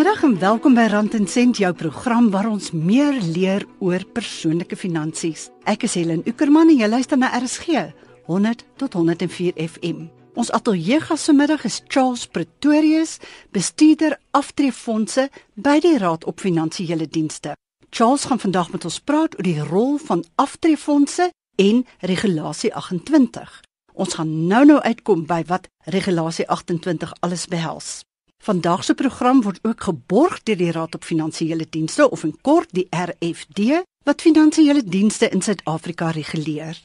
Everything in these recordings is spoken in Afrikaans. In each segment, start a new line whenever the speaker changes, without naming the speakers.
Goeiemiddag en welkom by Rand en Sent, jou program waar ons meer leer oor persoonlike finansies. Ek is Helen Ukerman en jy luister na RSG 100 tot 104 FM. Ons ateljeegas vanmiddag is Charles Pretorius, bestuurder aftreefondse by die Raad op Finansiële Dienste. Charles gaan vandag met ons praat oor die rol van aftreefondse en regulasie 28. Ons gaan nou-nou uitkom by wat regulasie 28 alles behels. Vandag se program word ook geborg deur die Raad op Finansiële Dienste of in kort die RFD wat finansiële dienste in Suid-Afrika reguleer.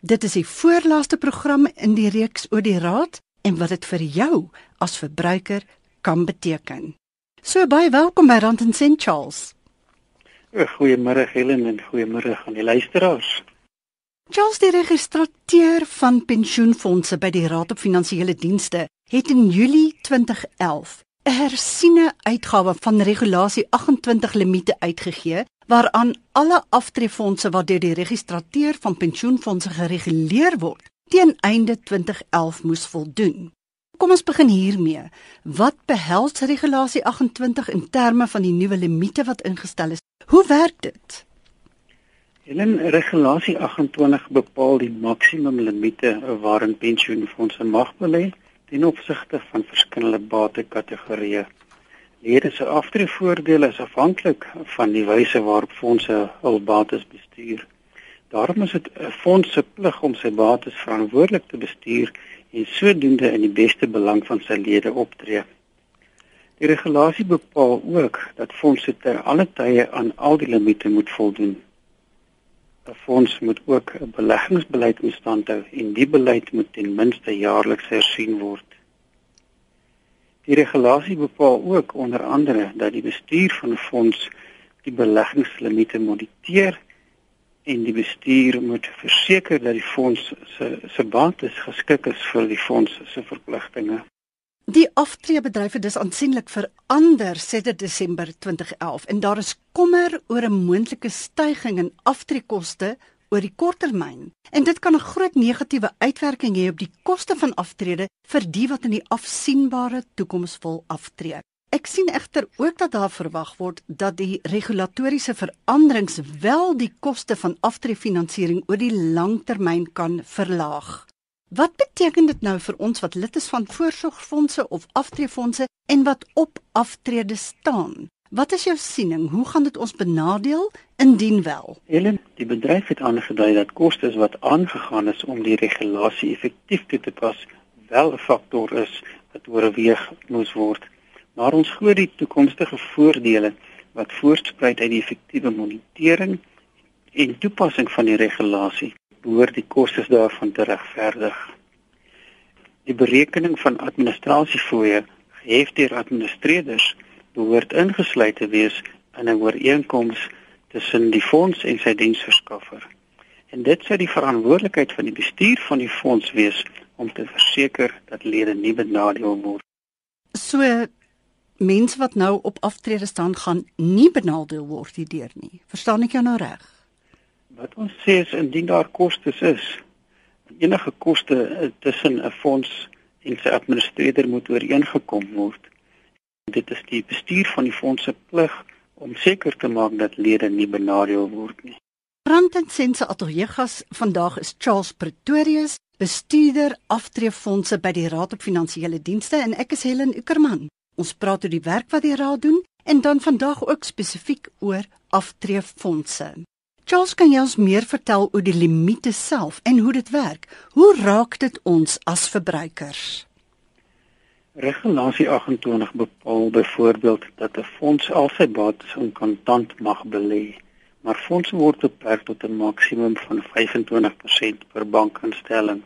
Dit is die voorlaaste program in die reeks oor die Raad en wat dit vir jou as verbruiker kan beteken. So baie welkom by Rand en Sent Charles.
Goeiemôre Helen en goeiemôre aan die luisteraars.
Charles die registrateur van pensioenfonde by die Raad op Finansiële Dienste het in Julie 2011 'n hersiene uitgawe van regulasie 28 limite uitgegee waaraan alle aftreefondse wat deur die registrateur van pensioenfonde gereguleer word teen einde 2011 moes voldoen. Kom ons begin hiermee. Wat behels regulasie 28 in terme van die nuwe limite wat ingestel is? Hoe werk dit?
In regulasie 28 bepaal die maksimum limite waarin pensioenfonde mag belê ten opsigte van verskillende batekategorieë. Lede se aftreevoordele is afhanklik van die wyse waarop fondse hul bates bestuur. Daarom is dit 'n fonds se plig om sy bates verantwoordelik te bestuur en sodoende in die beste belang van sy lede optree. Die regulasie bepaal ook dat fondse ter alle tye aan al die limite moet voldoen. 'n fonds moet ook 'n beleggingsbeleid instand hou en die beleid moet ten minste jaarliks hersien word. Die regulasie bepaal ook onder andere dat die bestuur van 'n fonds die beleggingslimite moniteer en die bestuur moet verseker dat die fonds se se bates geskik is vir die fonds se verpligtinge.
Die aftreebedryf het dus aansienlik verander sedert Desember 2011 en daar is kommer oor 'n moontlike stygings in aftreekoste oor die korttermyn. En dit kan 'n groot negatiewe uitwerking hê op die koste van aftrede vir die wat in die afsienbare toekoms wil aftree. Ek sien egter ook dat daar verwag word dat die regulatoriese veranderings wel die koste van aftreefinansiering oor die langtermyn kan verlaag. Wat beteken dit nou vir ons wat lid is van voorsorgfondse of aftreefondse en wat op aftrede staan? Wat is jou siening? Hoe gaan dit ons benadeel indien wel?
Helen, die bedryf het aangedui dat kostes wat aangegaan is om die regulasie effektief toe te pas, wel 'n faktor is wat oorweeg moes word. Maar ons glo die toekomstige voordele wat voortspruit uit die effektiewe monitering en toepassing van die regulasie behoort die kostes daarvan te regverdig. Die berekening van administrasiefooie gehef deur administreerders behoort ingesluit te wees in 'n ooreenkoms tussen die fonds en sy diensverskaffer. En dit sou die verantwoordelikheid van die bestuur van die fonds wees om te verseker dat lede nie benadeel word.
So mense wat nou op aftrede staan gaan nie benadeel word hierdeur nie. Verstaan ek jou nou reg?
Wat ons sê is indien daar kostes is, enige koste eh, tussen 'n fonds en sy administreerder moet ooreengekom word. Dit is die bestuur van die fonds se plig om seker te maak dat lede nie benadeel word nie.
Ranten Sense Ateljeegas vandag is Charles Pretorius, bestuurder aftreefondse by die Raad op Finansiële Dienste en ek is Helen Ukerman. Ons praat oor die werk wat die raad doen en dan vandag ook spesifiek oor aftreefondse. Charles, kan jy ons meer vertel oor die limite self en hoe dit werk? Hoe raak dit ons as verbruikers?
Regulasie 28 bepaal byvoorbeeld dat 'n fonds al sy bates in kontant mag belê, maar fondse word beperk tot 'n maksimum van 25% per bankinstelling.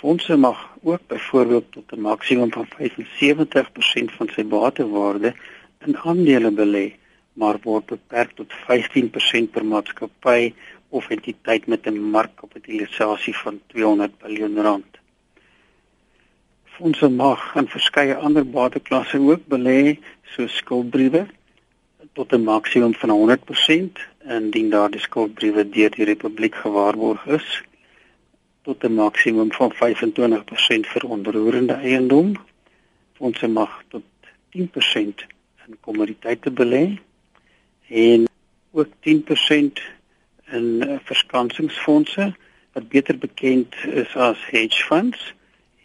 Fondse mag ook byvoorbeeld tot 'n maksimum van 75% van sy batewaarde in aandele belê maar word beperk tot 15% per maatskappy of entiteit met 'n markkapitalisasie van 200 miljard rand. Fondse mag in verskeie ander bateklasse ook belê, soos skuldbriewe tot 'n maksimum van 100% indien daardie skuldbriewe deur die republiek gewaarborg is tot 'n maksimum van 25% vir onroerende eiendom. Fondse mag tot 10% in kommoditeite belê en ook 10% in uh, verskansingsfondse wat beter bekend is as hedge funds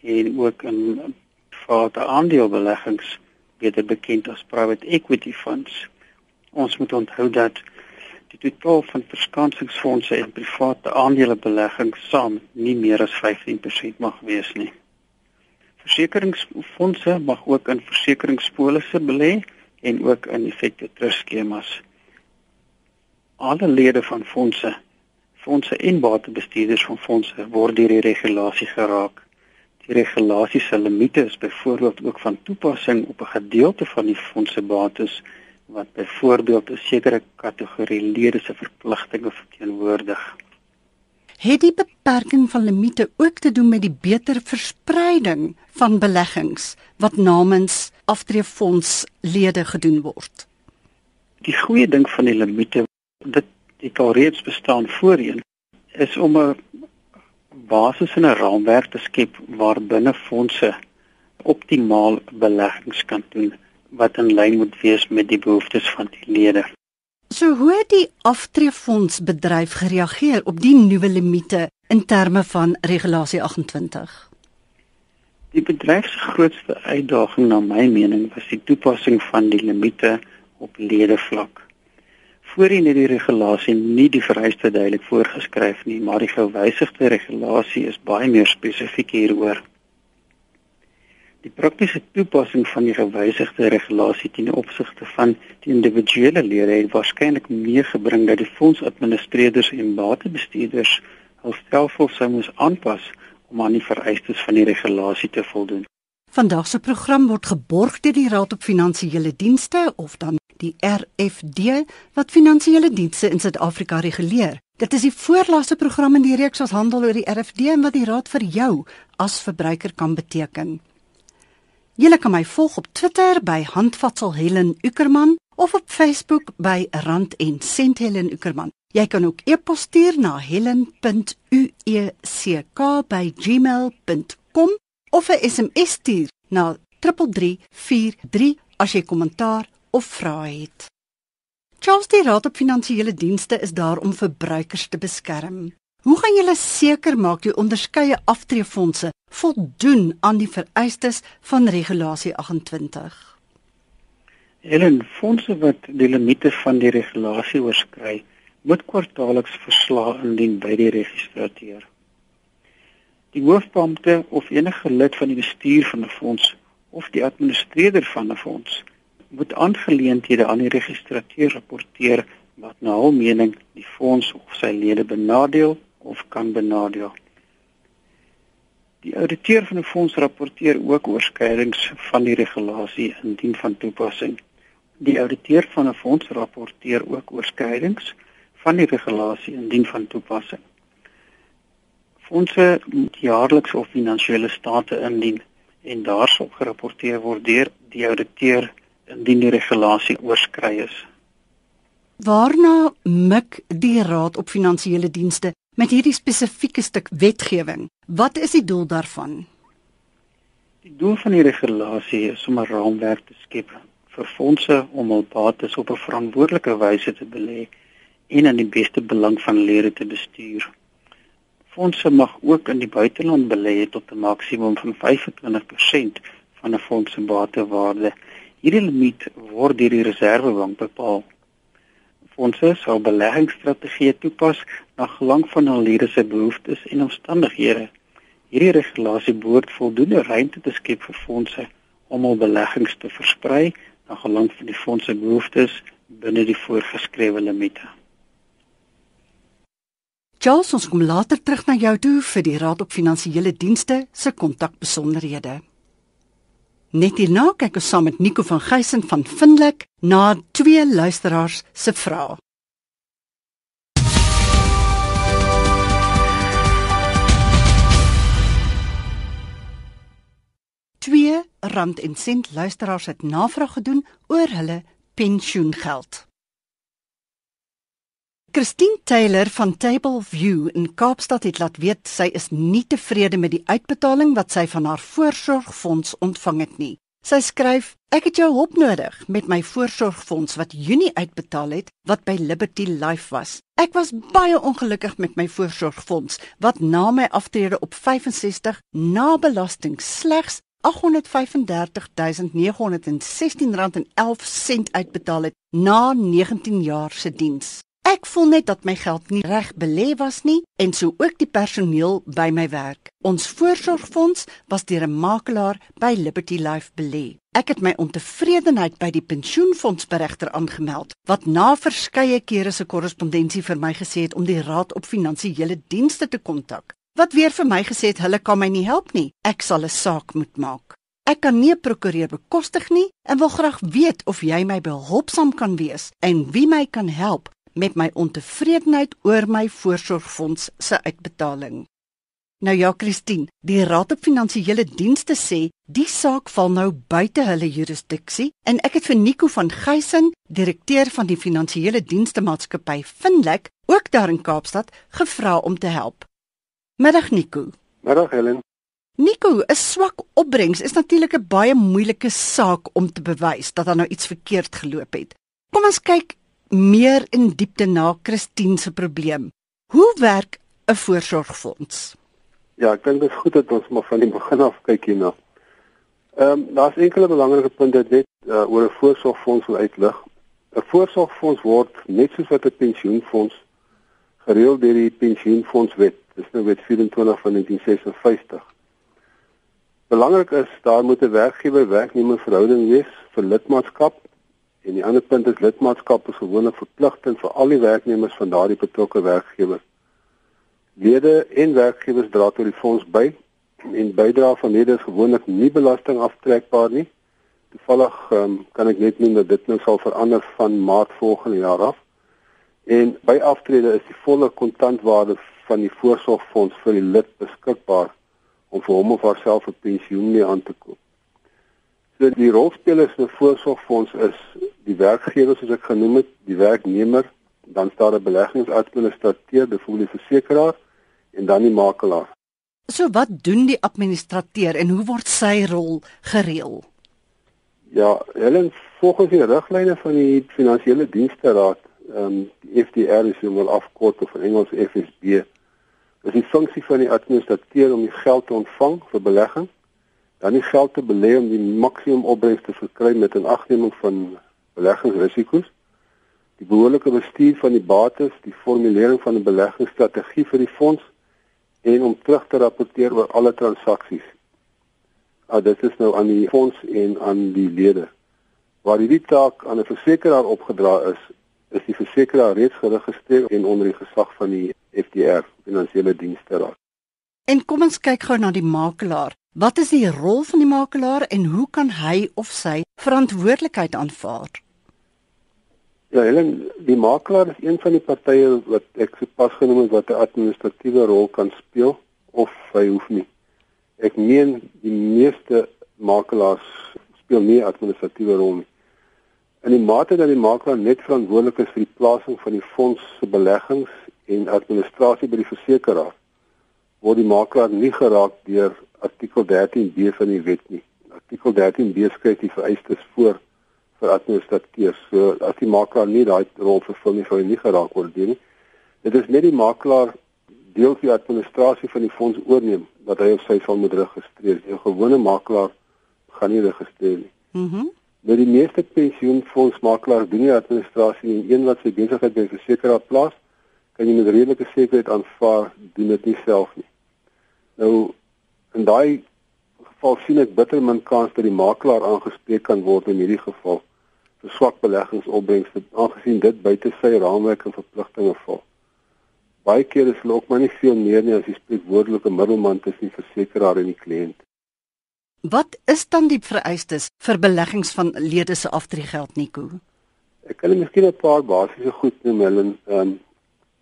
en ook in private aandelebeleggings beter bekend as private equity funds. Ons moet onthou dat die totaal van verskansingsfondse en private aandelebeleggings saam nie meer as 15% mag wees nie. Versekeringsfondse mag ook in versekeringspolisse belê en ook in effekte trust skemas. Alle lede van fondse, fondse en batebestuurders van fondse word deur die regulasie geraak. Die regulasie se limite is byvoorbeeld ook van toepassing op 'n gedeelte van die fondse bates wat byvoorbeeld 'n sekere kategorie lede se verpligtinge verteenwoordig.
Het die beperking van limite ook te doen met die beter verspreiding van beleggings wat namens aftreefondslede gedoen word?
Die goeie ding van die limite dit dit al reeds bestaan voorheen is om 'n basis en 'n raamwerk te skep waarbinne fondse optimaal beleggings kan doen wat in lyn moet wees met die behoeftes van die lede.
So hoe het die aftreefonds bedryf gereageer op die nuwe limite in terme van regulasie 28?
Die bedryf se grootste uitdaging na my mening was die toepassing van die limite op ledevlak. Voorheen het die regulasie nie die vereiste duidelik voorgeskryf nie, maar die gewysigde regulasie is baie meer spesifiek hieroor. Die praktiese toepassing van die gewysigde regulasie ten opsigte van die individuele lede het waarskynlik meegebring dat die fondsadministreerders en batebestuurders hul stelsel sou moes aanpas om aan die vereistes van die regulasie te voldoen.
Vandag se program word geborg deur die Raad op Finansiële Dienste of dan die RFD wat finansiële dienste in Suid-Afrika reguleer. Dit is die voorlaaste program in die reeks wat handel oor die RFD en wat die Raad vir jou as verbruiker kan beteken. Julle kan my volg op Twitter by Handvatsel Helen Ukerman of op Facebook by Rand en Sent Helen Ukerman. Jy kan ook e-pos stuur na helen.uecka@gmail.com of 'n SMS stuur na 3343 as jy kommentaar of vrae het. Charles die Raad op Finansiële Dienste is daar om verbruikers te beskerm. Hoe gaan julle seker maak die onderskeie aftreefondse voldoen aan die vereistes van regulasie 28?
Ellen, fondse wat die limite van die regulasie oorskry, moet kwartaalliks verslae indien by die registrateur. Die hoofbeampte of enige lid van die bestuur van 'n fonds of die administreerder van 'n fonds moet aangeleenthede aan die registrateur rapporteer wat na hul mening die fonds of sy lede benadeel of kan benadeel. Die ouditeur van 'n fonds rapporteer ook oorskeidings van die regulasie indien van toepassing. Die ouditeur van 'n fonds rapporteer ook oorskeidings van die regulasie indien van toepassing. Fondse moet jaarliks of finansiële state indien en daarop gerapporteer word deur die ouditeur indien die regulasie oorskry is.
Waarna mik die Raad op Finansiële Dienste met hierdie spesifieke stuk wetgewing. Wat is die doel daarvan?
Die doel van die regulasie is om 'n raamwerk te skep vir fondse om hul bates op 'n verantwoordelike wyse te belê en in die beste belang van lede te bestuur. Fondse mag ook in die buiteland belê tot 'n maksimum van 25% van 'n fonds se batewaarde. Hierdie limiet word deur die Reserwebank bepaal fondse sal beleggingsstrategieë toepas na gelang van hul lede se behoeftes en omstandighede. Hierdie regulasie behoort voldoende ruimte te skep vir fondse om hul beleggings te versprei na gelang van die fondse behoeftes binne die voorgeskrewe limite.
Charles, ons kom later terug na jou toe vir die Raad op Finansiële Dienste se kontakbesonderhede. Net hierna kyk ons saam met Nico van Geysen van Vindelik na twee luisteraars se vrae. Twee rand en sent luisteraars het navraag gedoen oor hulle pensioengeld. Christine Taylor van Table View in Kaapstad het laat weet sy is nie tevrede met die uitbetaling wat sy van haar voorsorgfonds ontvang het nie. Sy skryf: "Ek het jou hulp nodig met my voorsorgfonds wat Junie uitbetaal het wat by Liberty Life was. Ek was baie ongelukkig met my voorsorgfonds wat na my aftrede op 65 na belasting slegs R835.916.11 uitbetaal het na 19 jaar se diens. Ek voel net dat my geld nie reg belê was nie en so ook die personeel by my werk. Ons voorsorgfonds was deur 'n makelaar by Liberty Life belê. Ek het my ontevredenheid by die pensioenfondsberegter aangemeld wat na verskeie kere se korrespondensie vir my gesê het om die Raad op Finansiële Dienste te kontak. Wat weer vir my gesê het hulle kan my nie help nie. Ek sal 'n saak moet maak. Ek kan nie 'n prokureur bekostig nie en wil graag weet of jy my behulpsaam kan wees en wie my kan help met my ontevredenheid oor my voorsorgfonds se uitbetaling. Nou ja, Christine, die Raad op Finansiële Dienste sê die saak val nou buite hulle jurisdiksie en ek het vir Nico van Geysen, direkteur van die Finansiële Dienste Maatskappy Finlek, ook daar in Kaapstad, gevra om te help. Middag Nico.
Middag Helen.
Nico, 'n swak opbrengs is natuurlik 'n baie moeilike saak om te bewys dat daar nou iets verkeerd geloop het. Kom ons kyk meer in diepte na Christine se probleem. Hoe werk 'n voorsorgfonds?
Ja, ek dink dit is goed dat ons maar van die begin af kyk hierna. Ehm um, daar's enkele belangrike punte net uh, oor 'n voorsorgfonds wil uitlig. 'n Voorsorgfonds word net soos wat 'n pensioenfonds gereël deur die pensioenfondswet. Dis nou wet 24 van 1956. Belangrik is daar moet 'n werkgewer-werknemer verhouding wees vir lidmaatskap En die ander punt is lidmaatskap is gewoonlik verpligtend vir al die werknemers van daardie betrokke werkgewer. Lede en werkgewers dra tot die fonds by en bydrae van lede is gewoonlik nie belasting aftrekbaar nie. Toevallig um, kan ek net noem dat dit nou sal verander van Maart volgende jaar af. En by aftrede is die volle kontantwaarde van die voorsorgfonds vir die lid beskikbaar om vir hom of haarself 'n pensioen mee aan te koop. So die rolspelers 'n voorsorgfonds is die werkgewer soos ek genoem het, die werknemer, dan staan 'n beleggingsadministrateur, byvoorbeeld die versekeraar en dan die makelaar.
So wat doen die administrateur en hoe word sy rol gereël?
Ja, Helen, volgens die riglyne van die Finansiële Dienste Raad, ehm um, die FDR is nou wel afkort of in Engels FSB, is die funksie van die administrateur om die geld te ontvang vir belegging dan die geld te belê om die maksimum opbrengs te verkry met 'n agneming van beleggingsrisiko's, die behoorlike bestuur van die bates, die formulering van 'n beleggingsstrategie vir die fonds en om terug te rapporteer oor alle transaksies. Ah dit is nou aan die fonds en aan die lede. Waar hierdie taak aan 'n versekeraar opgedra is, is die versekeraar reeds geregistreer en onder die gesag van die FDR, Finansiële Dienste Raad.
En kom ons kyk gou na die makelaar. Wat is die rol van die makelaar en hoe kan hy of sy verantwoordelikheid aanvaar?
Ja, Helen, die makelaar is een van die partye wat ek sopas genoem het wat 'n administratiewe rol kan speel of hy hoef nie. Ek meen die meeste makelaars speel nie 'n administratiewe rol nie. In die mate dat die makelaar net verantwoordelik is vir die plasing van die fonds se beleggings en administrasie by die versekeraar, word die makelaar nie geraak deur artikel 13b van die wet nie. Artikel 13b skryf die vereistes voor vir administrateurs. So as die makelaar nie daai rol vervul nie, sou hy nie geraak word nie. Dit is net die makelaar deel van die administrasie van die fonds oorneem wat hy of sy sal moet registreer. 'n Gewone makelaar gaan nie registreer nie.
Mhm. Mm
Nou die meeste pensioenfondsmakelaars doen die administrasie en een wat sy besigheid by 'n versekeraar plaas, kan jy met redelike sekerheid aanvaar doen dit nie self nie. Nou In daai geval sien ek bitter min kans dat die makelaar aangespreek kan word in hierdie geval vir swak beleggingsopbrengste aangesien dit buite sy raamwerk en verpligtinge val. Baie keer is hulle ook maar nie veel meer nie as die spreekwoordelike middelman tussen die versekeraar en die kliënt.
Wat is dan die vereistes vir beleggings van lede se aftreegeld Nico?
Ek kan miskien 'n paar basiese goed noem, hulle ehm um,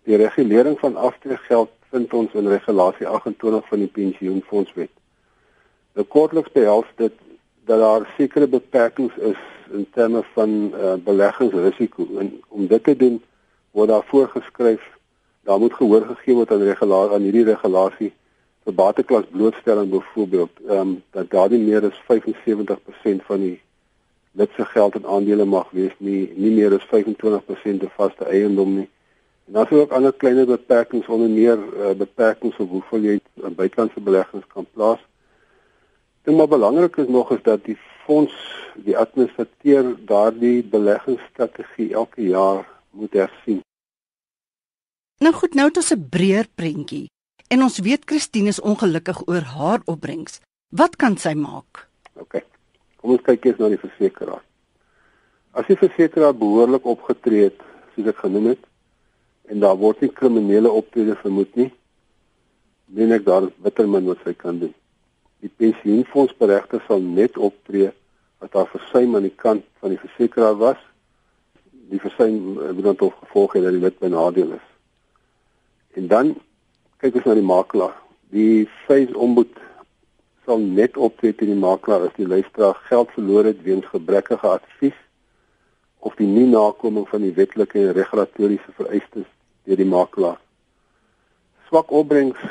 die regulering van aftreegeld vind ons in regulasie 28 van die pensioenfondswet. Nou kortliks behels dit dat daar sekere beperkings is in terme van uh, beleggingsrisiko en om dit te doen word daar voorgeskryf daar moet gehoor gegee word aan regulasie aan hierdie regulasie vir bateklas blootstelling byvoorbeeld, ehm um, dat daar nie meer as 75% van die lid se geld en aandele mag wees nie, nie meer as 25% te vaste eiendom nie. En daar is ook ander kleiner beperkings onder meer uh, beperkings op hoeveel jy in buitelandse beleggings kan plaas. Ding maar belangrik is nog is dat die fonds die administrateur daardie beleggingsstrategie elke jaar moet hersien.
Nou goed, nou het ons 'n breër prentjie. En ons weet Christine is ongelukkig oor haar opbrengs. Wat kan sy maak?
OK. Kom ons kyk eers na die versekeraar. As die versekeraar behoorlik opgetree het, soos ek genoem het, en daar word nie kriminele optrede vermoed nie, meen ek daar is bitter min wat sy kan doen. Die pensioenfondsberegter sal net optree as daar versuim aan die kant van die versekeraar was. Die versuim het dan tot gevolg hê dat die lid benadeel is. En dan kyk ons na die makelaar. Die face ombud sal net optree teen die makelaar as die luisteraar geld verloor het weens gebrekkige advies of die nie nakoming van die wetlike en regulatoriese vereistes deur die makelaar. Swak opbrengs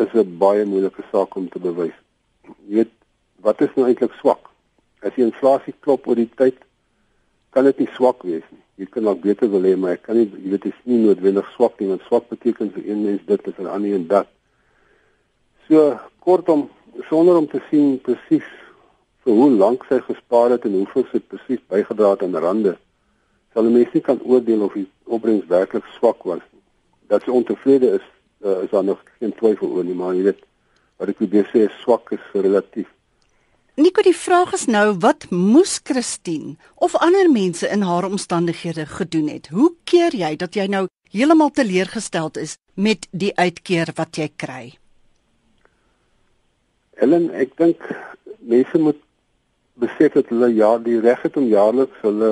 is 'n baie moeilike saak om te bewys. Jy weet, wat is nou eintlik swak? As die inflasie klop oor die tyd, kan dit nie swak wees nie. Jy kan dalk beter wil hê, maar ek kan nie jy weet dit is nie noodwendig swak nie, want swak beteken vir een mens dit en vir 'n ander en dat. So kortom, sonder om te sien presies vir hoe lank sy gespaar het en hoeveel sy presies bygedra het aan rande, sal 'n mens nie kan oordeel of die opbrengs werklik swak was nie. Dat sy ontevrede is, uh, is daar nog geen twyfel oor nie, maar jy weet wat ek probeer sê is swak is relatief.
Nico, die vraag is nou wat moes Christine of ander mense in haar omstandighede gedoen het? Hoe keer jy dat jy nou heeltemal teleurgesteld is met die uitkeer wat jy kry?
Ellen, ek dink mense moet besef dat hulle ja die reg het om jaarliks hulle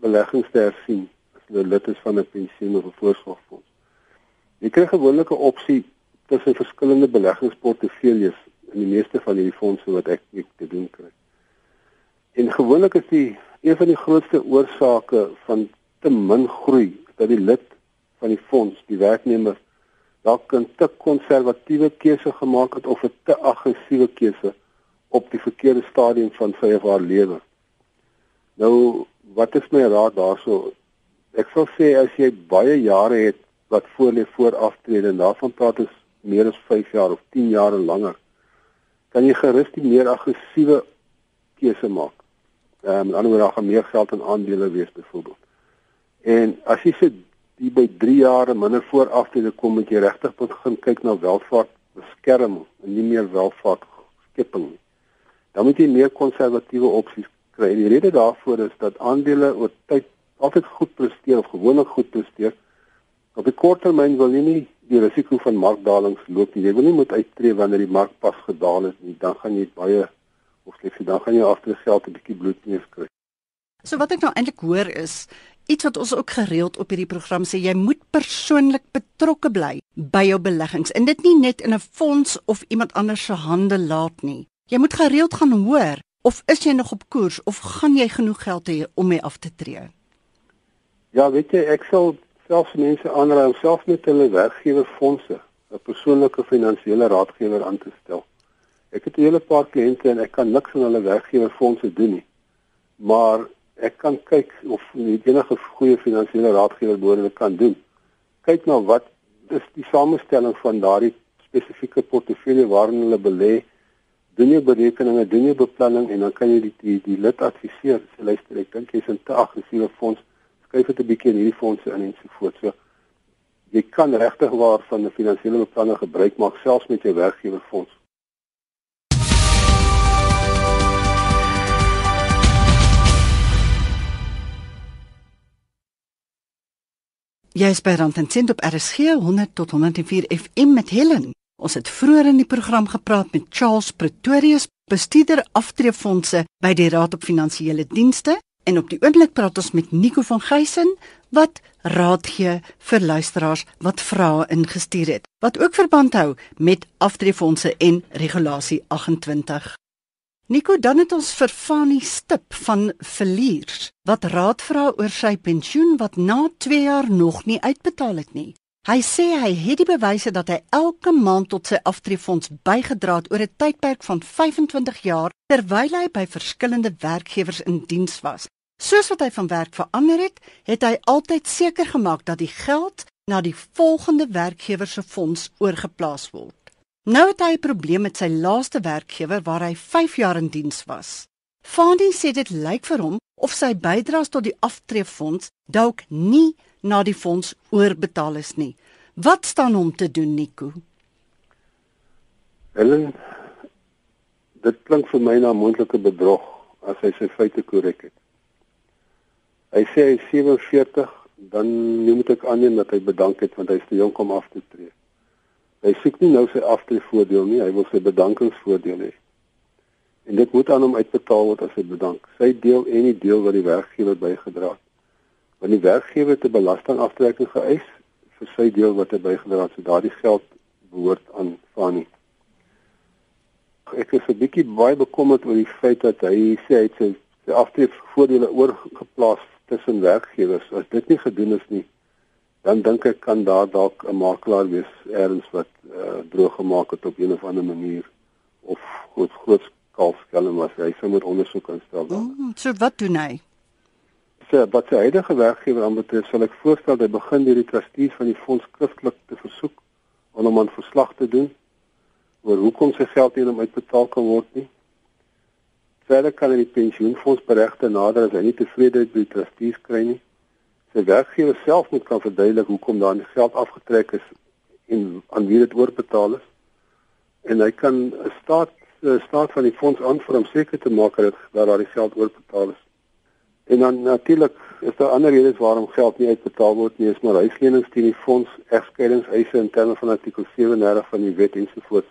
beleggings te hersien as hulle lid is van 'n pensioen of 'n voorsorgfonds. Jy kry gewoonlik 'n opsie tussen verskillende beleggingsportefeuilles in die meeste van hierdie fondse wat ek ek te doen kry. En gewoonlik is die een van die grootste oorsake van te min groei dat die lid van die fonds, die werknemer, dalk 'n te konservatiewe keuse gemaak het of 'n te aggressiewe keuse op die verkeerde stadium van sy of haar lewe. Nou wat is my raad daarso? Ek sal sê as jy baie jare het wat voor lê voor aftrede en daarvan praat ons meer as 5 jaar of 10 jaar en langer, kan jy gerus die meer aggressiewe keuse maak. Ehm um, aan die ander kant meer geld in aandele wees byvoorbeeld. En as jy sê die by 3 jaar minder voor aftrede kom, moet jy regtig begin kyk na welvaart beskerming en nie meer welvaart skepping nie. Dan moet jy meer konservatiewe opsies kry. Die rede daarvoor is dat aandele oor tyd altyd goed presteer of gewoonlik goed presteer. Op die kort termyn wil jy nie die risiko van markdalings loop nie. Jy wil nie moet uittreë wanneer die mark pas gedaal het nie. Dan gaan jy baie of slegs dan gaan jy agter geld 'n bietjie bloedneus kry.
So wat ek nou eintlik hoor is iets wat ons ook gereeld op hierdie program sê jy moet persoonlik betrokke bly by jou beleggings en dit nie net in 'n fonds of iemand anders se hande laat nie. Jy moet gereeld gaan hoor of is jy nog op koers of gaan jy genoeg geld hê om mee af te tree?
Ja, weet jy, ek sal selfs mense aanraai om self met hulle werkgewerfondse 'n persoonlike finansiële raadgewer aan te stel. Ek het 'n hele paar kliënte en ek kan niks aan hulle werkgewerfondse doen nie. Maar ek kan kyk of enige goeie finansiële raadgewer behoorlik kan doen. Kyk na wat is die samestelling van daardie spesifieke portefeulje waarin hulle belê doen jy berekeninge, doen jy beplanning en dan kan jy die die, die lid adviseer. Sê luister, ek dink jy's in te aggressiewe fonds. Skuif dit 'n bietjie in hierdie fondse in en so voort. So jy kan regtig waar van 'n finansiële beplanning gebruik maak selfs met jou werkgewer fonds.
Jy is by Rand en Sent op RSG 100 tot 104 FM met Helen. Ons het vroeër in die program gepraat met Charles Pretorius, bestuurder aftreefondse by die Raad op Finansiële Dienste en op die oomblik praat ons met Nico van Geysen wat raad gee vir luisteraars wat vrae ingestuur het. Wat ook verband hou met aftreefondse en regulasie 28. Nico, dan het ons vir Fanny Stip van Verliers wat raad vra oor sy pensioen wat na 2 jaar nog nie uitbetaal het nie. Hy sê hy het die bewyse dat hy elke maand tot sy aftreefonds bygedra het oor 'n tydperk van 25 jaar terwyl hy by verskillende werkgewers in diens was. Soos wat hy van werk verander het, het hy altyd seker gemaak dat die geld na die volgende werkgewer se fonds oorgeplaas word. Nou het hy 'n probleem met sy laaste werkgewer waar hy 5 jaar in diens was. Fandi sê dit lyk vir hom of sy bydraes tot die aftreefonds dalk nie na die fonds oorbetaal is nie. Wat staan hom te doen, Nico?
Helen, dit klink vir my na moontlike bedrog as hy sy feite korrek het. Hy sê hy is 47, dan moet ek aanneem dat hy bedank het want hy is te jonk om af te tree. Hy soek nie nou sy aftreevoordeel nie, hy wil sy bedankingsvoordeel hê. En dit moet aan hom uitbetaal word as hy bedank. Sy deel en die deel wat die werkgewer bygedra het. Want die werkgewer het 'n belastingaftrekking geëis vir sy deel wat hy bygedra het, so daardie geld behoort aan Fani. Ek is 'n bietjie baie bekommerd oor die feit dat hy sê hy het sy, sy aftreevoordele oorgeplaas tussen werkgewers. As dit nie gedoen is nie, dan dink ek kan daar dalk 'n makelaar wees eers wat uh, droog gemaak het op een of ander manier of groot groot skaalskelm was. Hy sou moet ondersoek instel.
Mm, so wat doen hy?
So wat sy huidige werkgewer aanbetref, sal ek voorstel dat hy begin deur die trustees van die fonds skriftelik te versoek om hom 'n verslag te doen oor hoekom sy geld nie uitbetaal kan word nie Verder kan hy die pensioenfonds beregte nader as hy nie tevrede is met die trustees kry nie. Sy werkgewer self moet kan verduidelik hoekom daar nie geld afgetrek is en aan wie dit oorbetaal is. En hy kan 'n staat staat van die fonds aanvoer om seker te maak dat dat daar die geld oorbetaal is. En dan natuurlik is daar ander redes waarom geld nie uitbetaal word nie, is maar huislenings teen die fonds, egskeidingseise in terme van artikel 37 van die wet ensovoorts.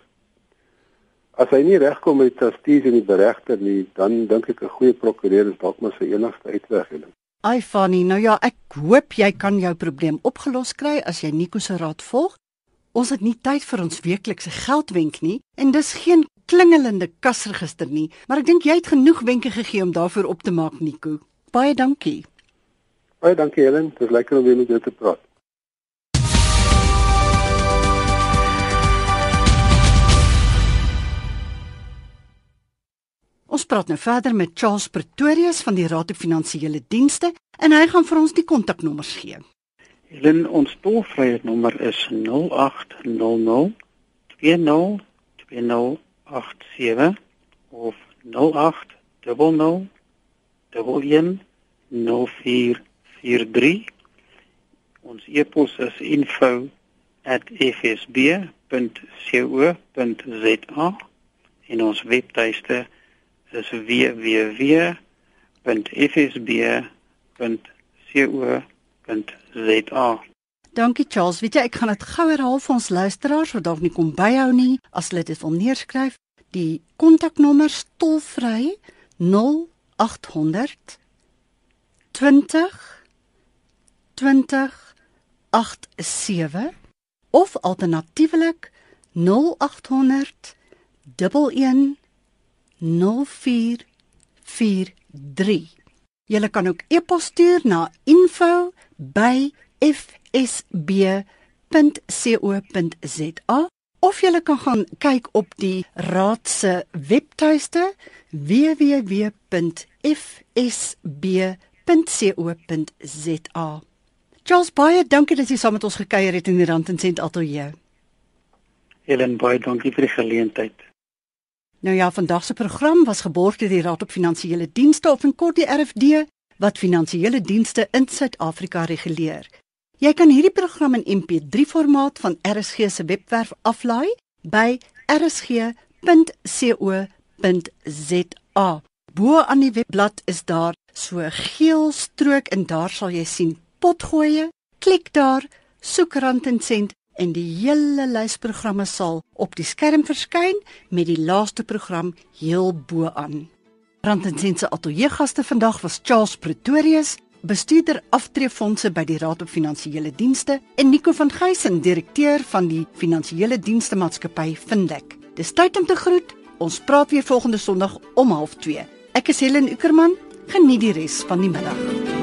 As hy nie regkom met trustees en die beregter nie, dan dink ek 'n goeie prokureur is dalk maar sy enigste uitweg.
Ai Fanny, nou ja, ek hoop jy kan jou probleem opgelos kry as jy Nico se raad volg. Ons het nie tyd vir ons weeklikse geldwenk nie en dis geen klingelende kasregister nie, maar ek dink jy het genoeg wenke gegee om daarvoor op te maak, Nico. Baie dankie.
Baie dankie Helen, dit is lekker om weer met jou te praat.
Ons praat nou verder met Charles Pretorius van die Raad op Finansiële Dienste en hy gaan vir ons die kontaknommers gee.
Helen, ons tollvrye nommer is 0800 202087 of 0800 110443. Ons e-pos is info@fsb.co.za en ons webtuiste dis www.fsb.co.za.
Dankie Charles. Weet jy, ek gaan dit gou herhaal vir ons luisteraars wat dalk nie kom byhou nie as hulle dit wil neerskryf. Die kontaknommer stolvry 0800 20 20 87 of alternatiefelik 0800 11 0443. Jy kan ook e-pos stuur na info@fsb.co.za of jy kan gaan kyk op die raad se webtuiste www.fsb.co.za. Charles baie dankie dat jy saam met ons gekuier het in die Rand en Sent Ateljee.
Helen baie dankie vir die geleentheid.
Nou ja, vandag se program was geborg deur die Raad op Finansiële Dienste of in kort die RFD wat finansiële dienste in Suid-Afrika reguleer. Jy kan hierdie program in MP3 formaat van RSG se webwerf aflaai by rsg.co.za. Bo aan die webblad is daar so 'n geel strook en daar sal jy sien potgoeie. Klik daar, soek rand en sent en die hele lys programme sal op die skerm verskyn met die laaste program heel bo aan. Randensense ateljee gaste vandag was Charles Pretorius, bestuurder aftreefondse by die Raad op Finansiële Dienste en Nico van Geysen, direkteur van die Finansiële Dienste Maatskappy Findek. Dis tyd om te groet. Ons praat weer volgende Sondag om 12:30. Ek is Helen Ukerman. Geniet die res van die middag.